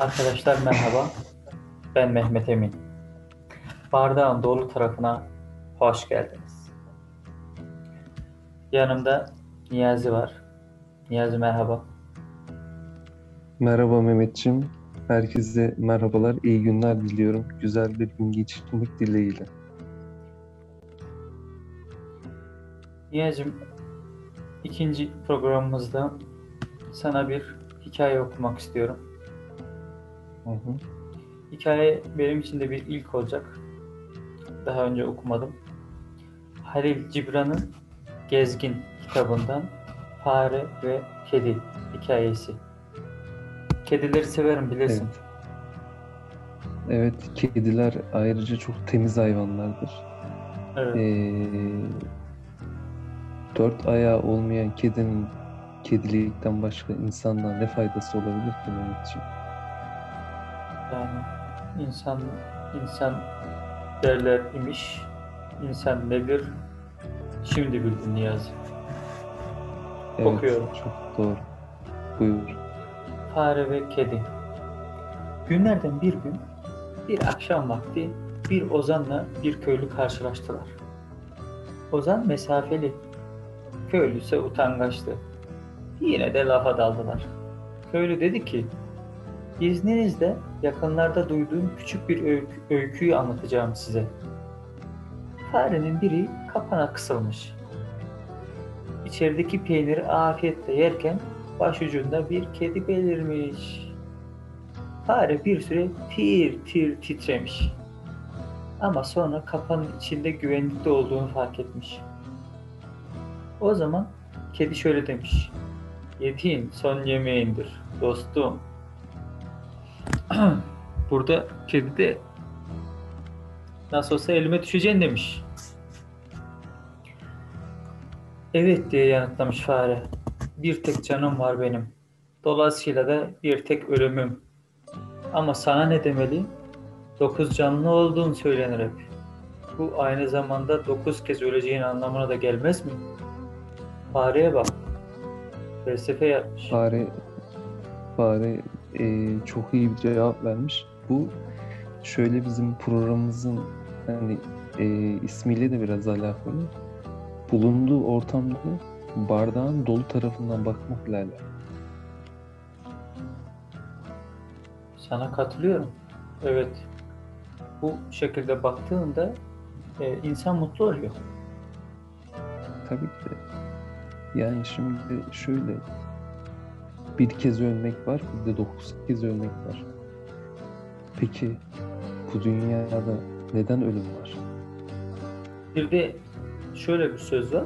Arkadaşlar merhaba. Ben Mehmet Emin. Bardağın dolu tarafına hoş geldiniz. Yanımda Niyazi var. Niyazi merhaba. Merhaba Mehmetçim. Herkese merhabalar, iyi günler diliyorum. Güzel bir gün geçirmek dileğiyle. Niyazi'm ikinci programımızda sana bir hikaye okumak istiyorum. Hı hı. Hikaye benim için de bir ilk olacak. Daha önce okumadım. Halil Cibran'ın Gezgin kitabından Fare ve Kedi hikayesi. Kedileri severim bilirsin. Evet. Evet, kediler ayrıca çok temiz hayvanlardır. Evet. Ee, dört ayağı olmayan kedinin kedilikten başka insandan ne faydası olabilir ki Mehmetciğim? Yani insan insan derler imiş. İnsan nedir? Şimdi bildin Niyazi. Evet, Okuyorum. çok doğru. Buyur. Fare ve kedi. Günlerden bir gün bir akşam vakti bir ozanla bir köylü karşılaştılar. Ozan mesafeli, köylü ise utangaçtı. Yine de lafa daldılar. Köylü dedi ki, İzninizle yakınlarda duyduğum küçük bir öykü, öyküyü anlatacağım size. Farenin biri kapana kısılmış. İçerideki peyniri afiyetle yerken başucunda bir kedi belirmiş. Fare bir süre tir tir titremiş. Ama sonra kapanın içinde güvenlikte olduğunu fark etmiş. O zaman kedi şöyle demiş. Yediğin son yemeğindir dostum. Burada kedi de nasıl olsa elime düşeceksin demiş. Evet diye yanıtlamış fare. Bir tek canım var benim. Dolayısıyla da bir tek ölümüm. Ama sana ne demeli? Dokuz canlı olduğun söylenir hep. Bu aynı zamanda dokuz kez öleceğin anlamına da gelmez mi? Fareye bak. Felsefe yapmış. Fare Fare e, çok iyi bir cevap vermiş. Bu şöyle bizim programımızın hani e, ismiyle de biraz alakalı. Bulunduğu ortamda bardağın dolu tarafından bakmakla alakalı. Sana katılıyorum. Evet. Bu şekilde baktığında e, insan mutlu oluyor. Tabii ki de. Yani şimdi şöyle bir kez ölmek var, bir de dokuz kez ölmek var. Peki bu dünyada neden ölüm var? Bir de şöyle bir söz var.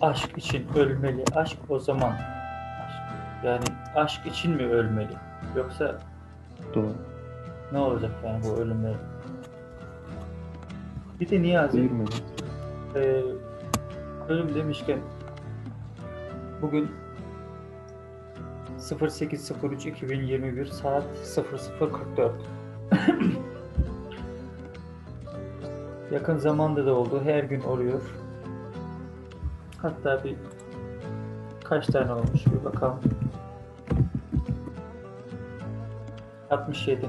Aşk için ölmeli. Aşk o zaman. Yani aşk için mi ölmeli? Yoksa Doğru. ne olacak yani bu ölümler? Bir de Niyazi e, ölüm demişken bugün 08.03.2021 saat 00.44 Yakın zamanda da oldu. Her gün oluyor. Hatta bir kaç tane olmuş bir bakalım. 67.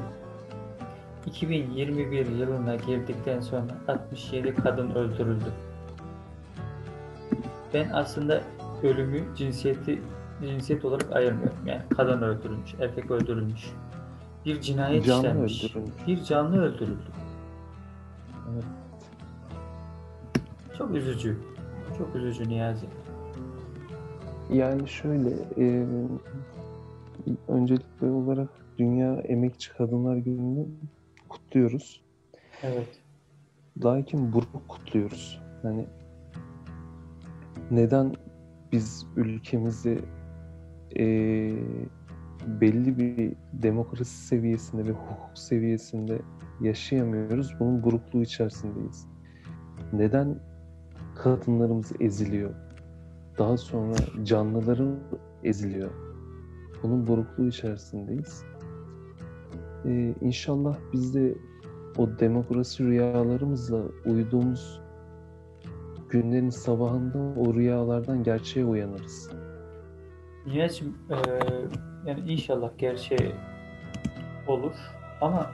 2021 yılına girdikten sonra 67 kadın öldürüldü. Ben aslında ölümü cinsiyeti cinsiyet olarak ayırmıyorum. Yani kadın öldürülmüş, erkek öldürülmüş. Bir cinayet Canlı işlenmiş. öldürülmüş. Bir canlı öldürüldü. Evet. Çok üzücü. Çok üzücü Niyazi. Yani şöyle, e, öncelikli olarak Dünya Emekçi Kadınlar Günü'nü kutluyoruz. Evet. Lakin bunu kutluyoruz. Hani neden biz ülkemizi e, belli bir demokrasi seviyesinde ve hukuk seviyesinde yaşayamıyoruz? Bunun burukluğu içerisindeyiz. Neden kadınlarımız eziliyor? Daha sonra canlıların eziliyor. Bunun burukluğu içerisindeyiz. Ee, inşallah biz de o demokrasi rüyalarımızla uyuduğumuz günlerin sabahında o rüyalardan gerçeğe uyanırız. Niyazi'cim eee, yani inşallah gerçeğe olur ama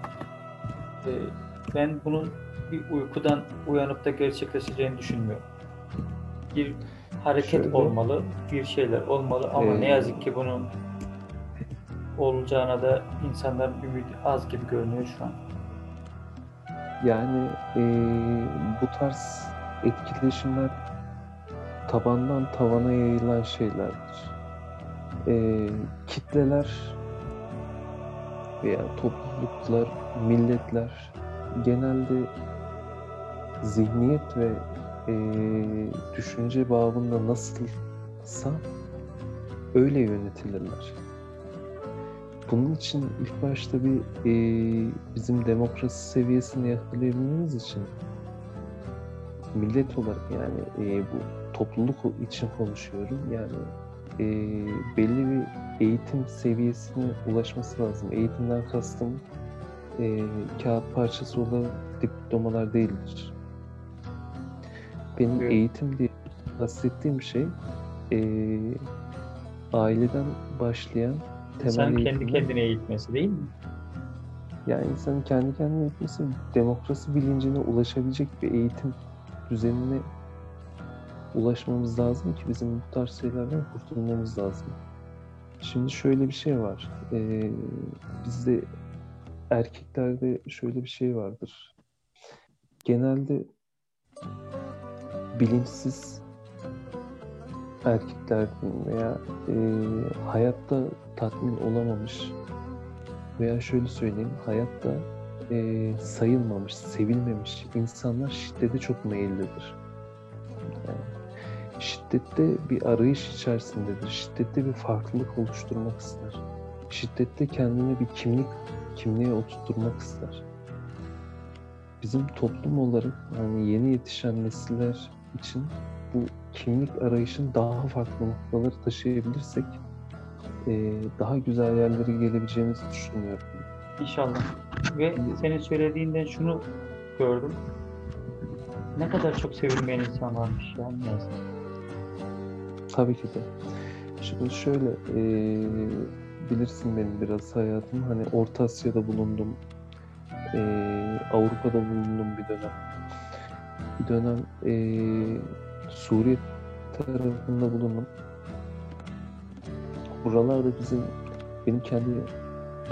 e, ben bunun bir uykudan uyanıp da gerçekleşeceğini düşünmüyorum. Bir hareket Şöyle- olmalı, bir şeyler olmalı ama Ee, ne yazık ki bunun olacağına da insanların ümidi az gibi görünüyor şu an. Yani eee, bu tarz etkileşimler tabandan tavana yayılan şeylerdir. Eee, kitleler veya topluluklar, milletler genelde zihniyet ve eee, düşünce babında nasılsa öyle yönetilirler. Bunun için ilk başta bir eee, bizim demokrasi seviyesini yakalayabilmemiz için millet olarak yani eee, bu topluluk için konuşuyorum. Yani eee, belli bir eğitim seviyesine ulaşması lazım. Eğitimden kastım eee, kağıt parçası olan diplomalar değildir. Benim Evet. eğitim diye kastettiğim şey eee, aileden başlayan temel İnsanın kendi eğitimler- kendine eğitmesi değil mi? yani insanın kendi kendine eğitmesi, demokrasi bilincine ulaşabilecek bir eğitim düzenine ulaşmamız lazım ki bizim bu tarz şeylerden kurtulmamız lazım. Şimdi şöyle bir şey var. Ee, bizde erkeklerde şöyle bir şey vardır. Genelde bilinçsiz erkeklerden veya e, hayatta tatmin olamamış veya şöyle söyleyeyim hayatta e, sayılmamış, sevilmemiş insanlar şiddete çok meyillidir. Yani şiddette bir arayış içerisindedir. Şiddette bir farklılık oluşturmak ister. Şiddette kendine bir kimlik, kimliğe oturtturmak ister. Bizim toplum olarak yani yeni yetişen nesiller için bu kimlik arayışın daha farklı noktaları taşıyabilirsek e, daha güzel yerlere gelebileceğimizi düşünüyorum. İnşallah. Ve senin söylediğinden şunu gördüm. Ne kadar çok sevilmeyen insan varmış ya ne yazık. Tabii ki de. Şimdi şöyle e, bilirsin benim biraz hayatım. Hani Orta Asya'da bulundum. E, Avrupa'da bulundum bir dönem. Bir dönem e, Suriye tarafında bulundum. Buralarda bizim benim kendi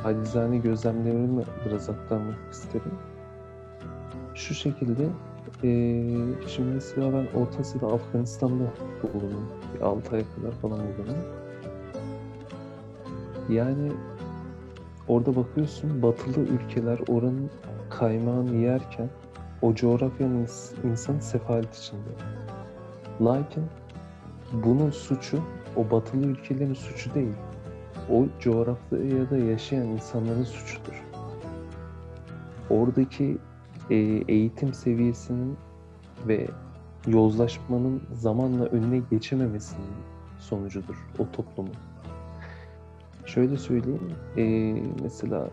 acizane gözlemlerimi biraz aktarmak isterim. Şu şekilde eee şimdi mesela ben Orta Asya'da Afganistan'da bulundum. Bir 6 aya kadar falan bulundum. Yani orada bakıyorsun batılı ülkeler oranın kaymağını yerken o coğrafyanın ins- insanı sefalet içinde. Lakin bunun suçu o batılı ülkelerin suçu değil. O coğrafyada yaşayan insanların suçudur. Oradaki e, eğitim seviyesinin ve yozlaşmanın zamanla önüne geçememesinin sonucudur o toplumun. Şöyle söyleyeyim, e, mesela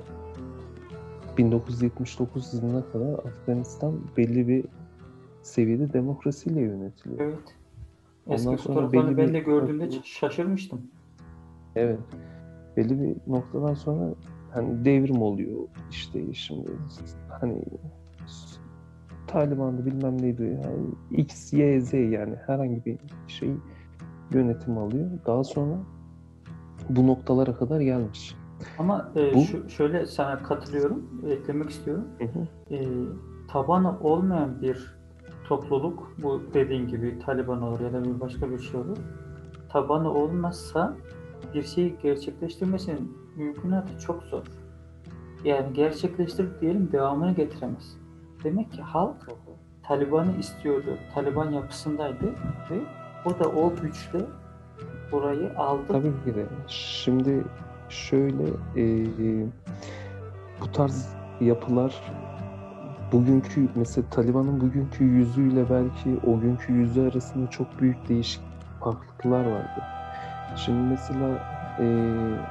1979 yılına kadar Afganistan belli bir seviyede demokrasiyle yönetiliyor. Evet. Ondan Eski sonra fotoğraflarını belli ben de gördüğümde şaşırmıştım. Evet. Belli bir noktadan sonra hani devrim oluyor işte şimdi hani Taliban'da bilmem neydi yani X, Y, Z yani herhangi bir şey yönetim alıyor. Daha sonra bu noktalara kadar gelmiş. Ama e, Bu- şu, şöyle sana katılıyorum, eklemek istiyorum. Hı hı. E, tabanı olmayan bir topluluk, bu dediğin gibi Taliban olur ya da bir başka bir şey olur. Tabanı olmazsa bir şeyi gerçekleştirmesinin mümkünatı çok zor. Yani gerçekleştirip diyelim devamını getiremez. Demek ki halk Taliban'ı istiyordu. Taliban yapısındaydı ve o da o güçle burayı aldı. Tabii ki de. Şimdi şöyle e, bu tarz yapılar bugünkü mesela Taliban'ın bugünkü yüzüyle belki o günkü yüzü arasında çok büyük değişik farklılıklar vardı. Şimdi mesela e,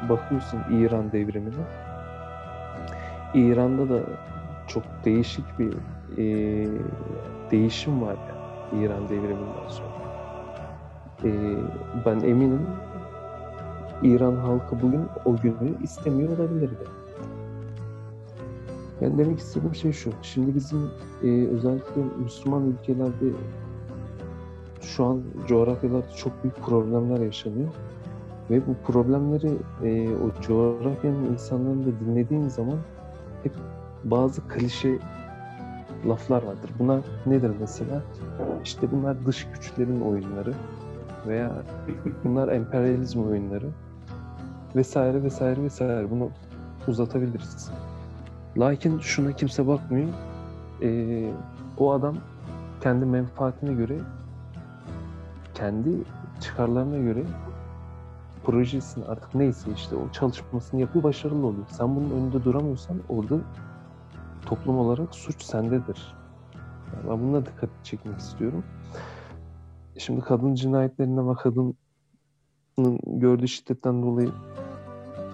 bakıyorsun İran devrimine. İran'da da çok değişik bir e, değişim var yani İran devriminden sonra. E, ben eminim İran halkı bugün o günü istemiyor olabilirdi. Yani demek istediğim şey şu. Şimdi bizim e, özellikle Müslüman ülkelerde şu an coğrafyalarda çok büyük problemler yaşanıyor. Ve bu problemleri e, o coğrafyanın insanlarını da dinlediğin zaman hep bazı klişe laflar vardır. Bunlar nedir mesela? İşte bunlar dış güçlerin oyunları veya bunlar emperyalizm oyunları vesaire vesaire vesaire. Bunu uzatabiliriz. Lakin şuna kimse bakmıyor. Ee, o adam kendi menfaatine göre, kendi çıkarlarına göre projesini artık neyse işte o çalışmasını yapıyor, başarılı oluyor. Sen bunun önünde duramıyorsan orada toplum olarak suç sendedir. Yani ben buna dikkat çekmek istiyorum. Şimdi kadın cinayetlerinde ve kadının gördüğü şiddetten dolayı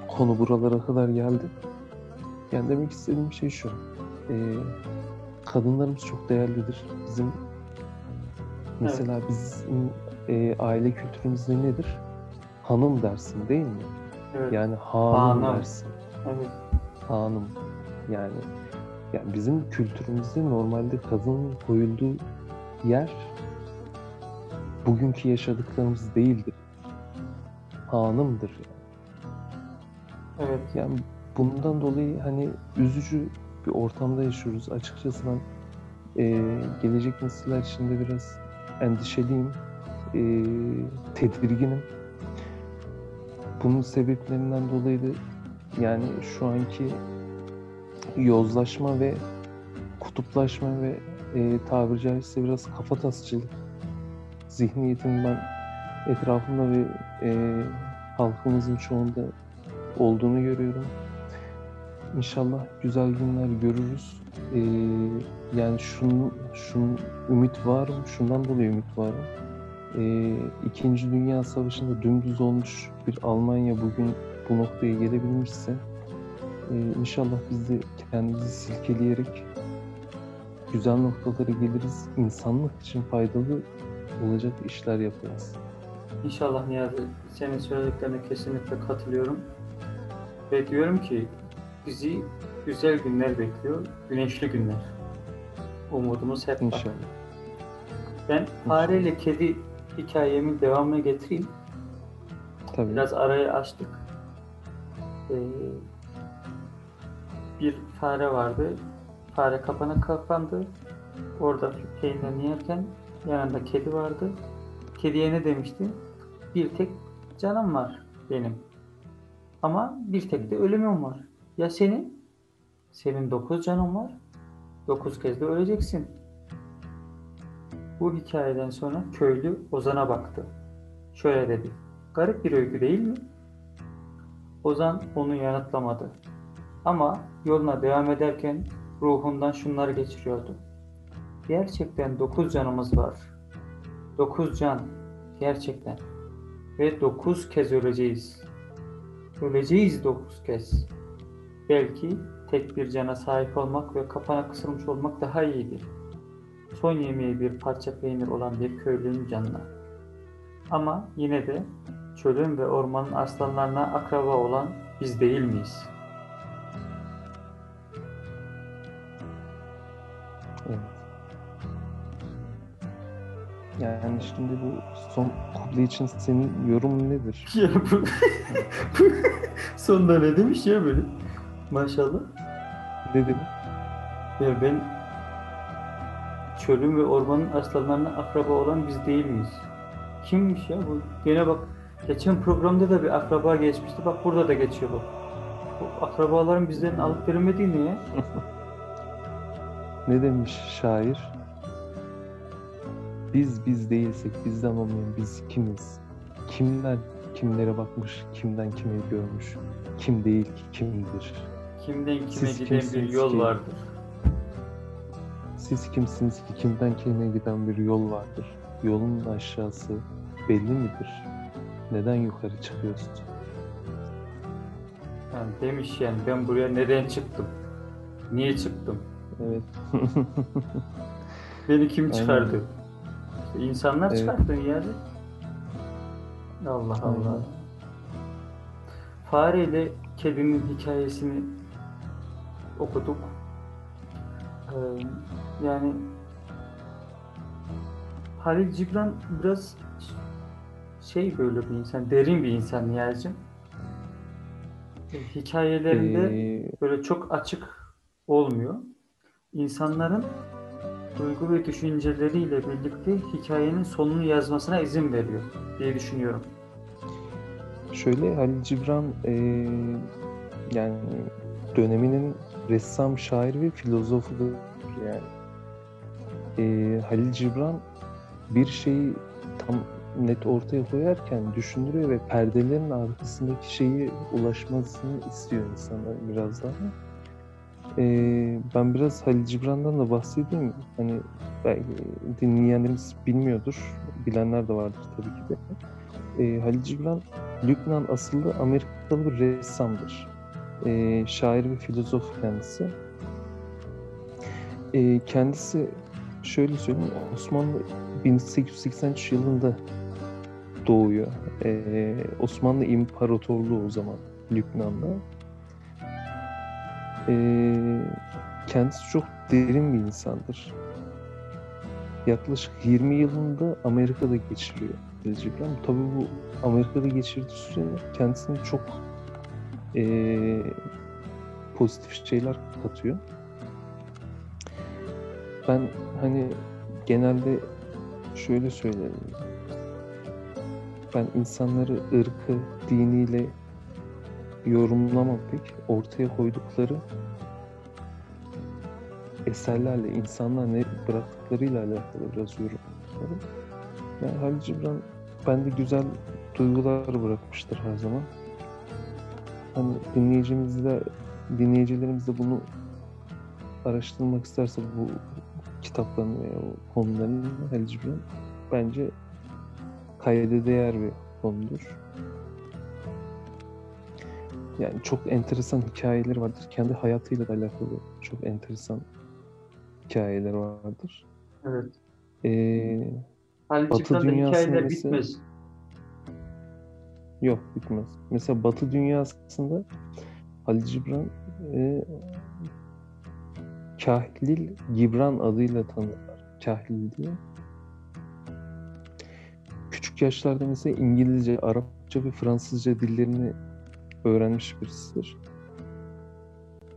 konu buralara kadar geldi. Yani demek istediğim şey şu. E, kadınlarımız çok değerlidir. Bizim mesela bizim e, aile kültürümüzde nedir? Hanım dersin değil mi? Evet. Yani hanım Hanım. dersin. evet. Hanım. Yani yani bizim kültürümüzde normalde kadının koyulduğu yer bugünkü yaşadıklarımız değildir. Hanımdır yani. Evet. Yani bundan dolayı hani üzücü bir ortamda yaşıyoruz. Açıkçası ben eee, gelecek nesiller için de biraz endişeliyim. Eee, tedirginim. Bunun sebeplerinden dolayı da yani şu anki yozlaşma ve kutuplaşma ve eee tabiri caizse biraz kafatasçılık zihniyetini ben etrafımda ve eee, halkımızın çoğunda olduğunu görüyorum. İnşallah güzel günler görürüz. Ee, yani şunun, şunun ümit varım, şundan dolayı ümit varım. Ee, İkinci Dünya Savaşı'nda dümdüz olmuş bir Almanya bugün bu noktaya gelebilmişse e, inşallah biz de kendimizi silkeleyerek güzel noktalara geliriz. İnsanlık için faydalı olacak işler yaparız. İnşallah Niyazi senin söylediklerine kesinlikle katılıyorum. Ve diyorum ki bizi güzel günler bekliyor, güneşli günler. Umudumuz hep var. İnşallah. Ben fareyle kedi hikayemin devamına getireyim. Tabii. Biraz arayı açtık. Ee, bir fare vardı. Fare kapana kapandı. Orada peynirini yerken yanında kedi vardı. Kediye ne demişti? Bir tek canım var benim. Ama bir tek de ölümüm var. Ya senin? Senin dokuz canın var. Dokuz kez de öleceksin. Bu hikayeden sonra köylü Ozan'a baktı. Şöyle dedi. Garip bir öykü değil mi? Ozan onu yanıtlamadı. Ama yoluna devam ederken ruhundan şunları geçiriyordu. Gerçekten dokuz canımız var. Dokuz can. Gerçekten. Ve dokuz kez öleceğiz. Öleceğiz dokuz kez. Belki tek bir cana sahip olmak ve kapana kısılmış olmak daha iyidir. Son yemeği bir parça peynir olan bir köylünün canına. Ama yine de çölün ve ormanın aslanlarına akraba olan biz değil miyiz? Yani şimdi bu son kuple için senin yorumun nedir? Ya bu, sonunda ne demiş ya böyle? Maşallah. Ne dedin? Ya ben çölün ve ormanın aslanlarına akraba olan biz değil miyiz? Kimmiş ya bu? Gene bak geçen programda da bir akraba geçmişti. Bak burada da geçiyor bak. Bu akrabaların bizden alıp veremediği ne ya? Ne demiş şair? Biz biz değilsek bizden olmayan biz kimiz? Kimler kimlere bakmış, kimden kime görmüş? Kim değil ki kimdir? Kimden kime Siz giden bir yol ki? vardır. Siz kimsiniz ki kimden kime giden bir yol vardır? Yolun aşağısı belli midir? Neden yukarı çıkıyorsun? Yani demiş yani ben buraya neden çıktım? Niye çıktım? Evet. Beni kim Aynen. çıkardı? İşte insanlar Evet. çıkarttı yani. Allah Allah. Aynen. Fare ile kedinin hikayesini okuduk. Ee, yani Halil Cibran biraz şey böyle bir insan, derin bir insan Nihal'cim. E, Hikayelerinde Ee, böyle çok açık olmuyor. İnsanların duygu ve düşünceleriyle birlikte hikayenin sonunu yazmasına izin veriyor diye düşünüyorum. Şöyle Halil Cibran eee, yani döneminin ressam, şair ve filozofudur yani. Eee, Halil Cibran bir şeyi tam net ortaya koyarken düşündürüyor ve perdelerin arkasındaki şeyi ulaşmasını istiyor insanlar biraz daha. Eee, ben biraz Halil Cibran'dan da bahsedeyim. Hani belki dinleyenlerimiz bilmiyordur. Bilenler de vardır tabii ki de. Eee Halil Cibran Lübnan asıllı Amerikalı bir ressamdır. Ee, şair ve filozof kendisi. Ee, kendisi şöyle söyleyeyim, Osmanlı 1883 yılında doğuyor. Ee, Osmanlı İmparatorluğu o zaman Lübnan'da. Ee, kendisi çok derin bir insandır. Yaklaşık 20 yılında Amerika'da geçiriyor Halil Cibran. Tabii bu Amerika'da geçirdiği süre kendisine çok eee, pozitif şeyler katıyor. Ben hani genelde şöyle söylerim. Ben insanları ırkı, diniyle yorumlamam pek. Ortaya koydukları eserlerle, insanlar ne bıraktıklarıyla alakalı biraz yorumlarım. Yani Halil Cibran bende güzel duygular bırakmıştır her zaman. Hani dinleyicimiz de dinleyicilerimiz de bunu araştırmak isterse bu kitaplarını veya o konularını Halil Cibran bence kayda değer bir konudur. Yani çok enteresan hikayeleri vardır. Kendi hayatıyla da alakalı çok enteresan hikayeler vardır. Evet. Ee, Batı dünyasında hikayeler mesela- bitmez. Yok bitmez. Mesela Batı dünyasında Halil Cibran e, Kahlil Gibran adıyla tanırlar. Kahlil diye. Küçük yaşlarda mesela İngilizce, Arapça ve Fransızca dillerini öğrenmiş birisidir.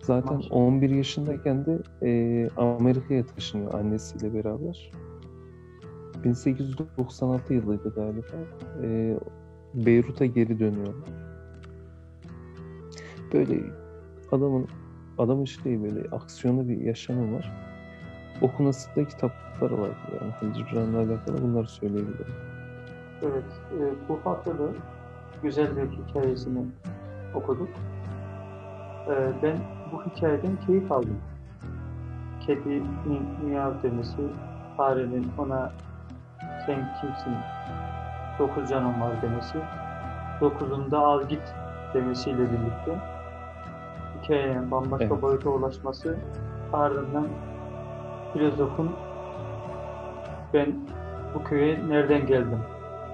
Zaten Maşallah. 11 yaşındayken de e, Amerika'ya taşınıyor annesiyle beraber. 1896 yılıydı galiba. E, Beyrut'a geri dönüyorlar. Böyle adamın adamın şey böyle aksiyonlu bir yaşamı var. Okunası da kitapları var. Yani Halil Cibran'la alakalı bunları söyleyebilirim. Evet. e, bu hafta da güzel bir hikayesini okuduk. E, ben bu hikayeden keyif aldım. Kedinin miyav demesi, farenin ona sen kimsin, dokuz canım var demesi, dokuzunda al git demesiyle birlikte hikayenin bambaşka Evet. boyuta ulaşması ardından filozofun ben bu köye nereden geldim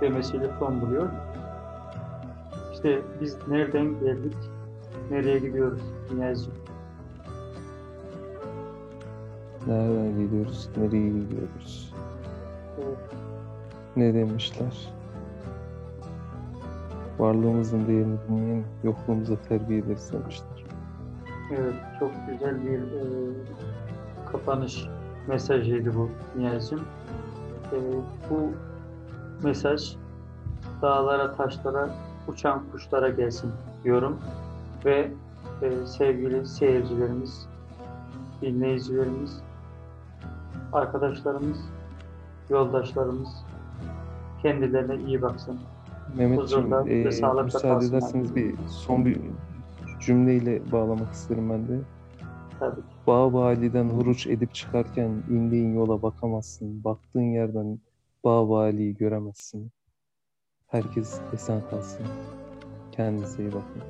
demesiyle son buluyor. İşte biz nereden geldik, nereye gidiyoruz Niyazi? Nereden geliyoruz, nereye gidiyoruz? Evet, Ne demişler? Varlığımızın değerini bilmeyen yokluğumuza terbiye ederiz demişler. evet, çok güzel bir e, kapanış mesajıydı bu Niyazi'm. E, bu mesaj dağlara, taşlara, uçan kuşlara gelsin diyorum. Ve e, sevgili seyircilerimiz, dinleyicilerimiz, arkadaşlarımız, yoldaşlarımız kendilerine iyi baksın. Mehmetciğim, sağlıkla müsaade ederseniz bir son bir cümleyle bağlamak isterim ben de. Tabii. Bağ validen huruç edip çıkarken indiğin yola bakamazsın. Baktığın yerden bağ valiyi göremezsin. Herkes esen kalsın. Kendinize iyi bakın.